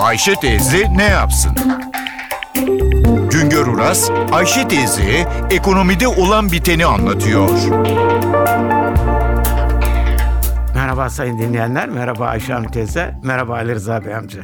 Ayşe teyze ne yapsın? Güngör Uras, Ayşe teyze ekonomide olan biteni anlatıyor. Merhaba sayın dinleyenler, merhaba Ayşe Hanım teyze, merhaba Ali Rıza Bey amca.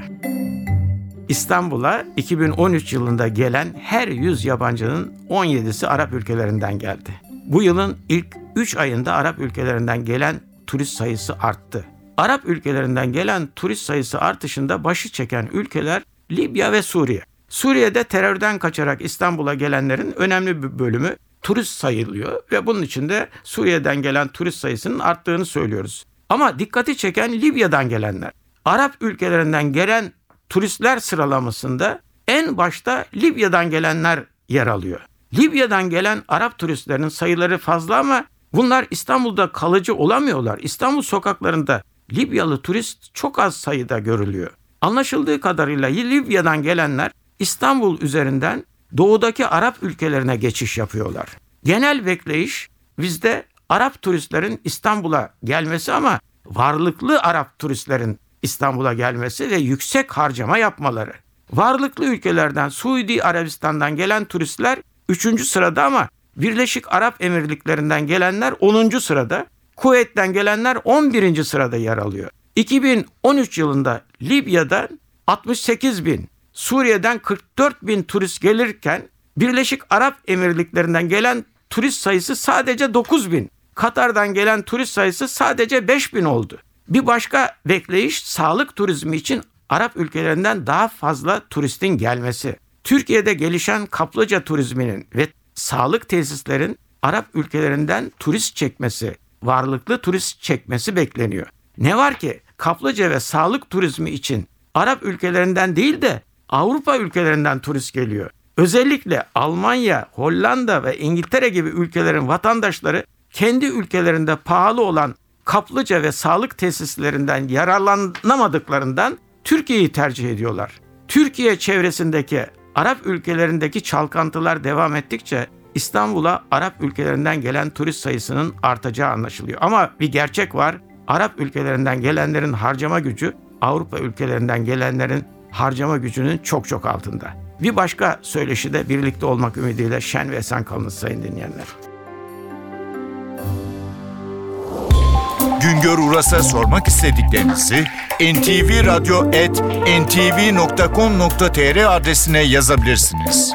İstanbul'a 2013 yılında gelen her 100 yabancının 17'si Arap ülkelerinden geldi. Bu yılın ilk 3 ayında Arap ülkelerinden gelen turist sayısı arttı. Arap ülkelerinden gelen turist sayısı artışında başı çeken ülkeler Libya ve Suriye. Suriye'de terörden kaçarak İstanbul'a gelenlerin önemli bir bölümü turist sayılıyor ve bunun içinde Suriye'den gelen turist sayısının arttığını söylüyoruz. Ama dikkati çeken Libya'dan gelenler. Arap ülkelerinden gelen turistler sıralamasında en başta Libya'dan gelenler yer alıyor. Libya'dan gelen Arap turistlerin sayıları fazla ama bunlar İstanbul'da kalıcı olamıyorlar. İstanbul sokaklarında Libyalı turist çok az sayıda görülüyor. Anlaşıldığı kadarıyla Libya'dan gelenler İstanbul üzerinden doğudaki Arap ülkelerine geçiş yapıyorlar. Genel bekleyiş bizde Arap turistlerin İstanbul'a gelmesi ama varlıklı Arap turistlerin İstanbul'a gelmesi ve yüksek harcama yapmaları. Varlıklı ülkelerden Suudi Arabistan'dan gelen turistler 3. sırada ama Birleşik Arap Emirlikleri'nden gelenler 10. sırada, Kuveyt'ten gelenler 11. sırada yer alıyor. 2013 yılında Libya'dan 68 bin, Suriye'den 44 bin turist gelirken Birleşik Arap Emirlikleri'nden gelen turist sayısı sadece 9 bin. Katar'dan gelen turist sayısı sadece 5 bin oldu. Bir başka bekleyiş sağlık turizmi için Arap ülkelerinden daha fazla turistin gelmesi. Türkiye'de gelişen kaplıca turizminin ve sağlık tesislerin Arap ülkelerinden turist çekmesi, varlıklı turist çekmesi bekleniyor. Ne var ki kaplıca ve sağlık turizmi için Arap ülkelerinden değil de Avrupa ülkelerinden turist geliyor. Özellikle Almanya, Hollanda ve İngiltere gibi ülkelerin vatandaşları kendi ülkelerinde pahalı olan kaplıca ve sağlık tesislerinden yararlanamadıklarından Türkiye'yi tercih ediyorlar. Türkiye çevresindeki Arap ülkelerindeki çalkantılar devam ettikçe İstanbul'a Arap ülkelerinden gelen turist sayısının artacağı anlaşılıyor. Ama bir gerçek var. Arap ülkelerinden gelenlerin harcama gücü Avrupa ülkelerinden gelenlerin harcama gücünün çok çok altında. Bir başka söyleşi de birlikte olmak ümidiyle şen ve esen kalınız sayın dinleyenler. Güngör Uras'a sormak istediklerinizi ntvradio.com.tr adresine yazabilirsiniz.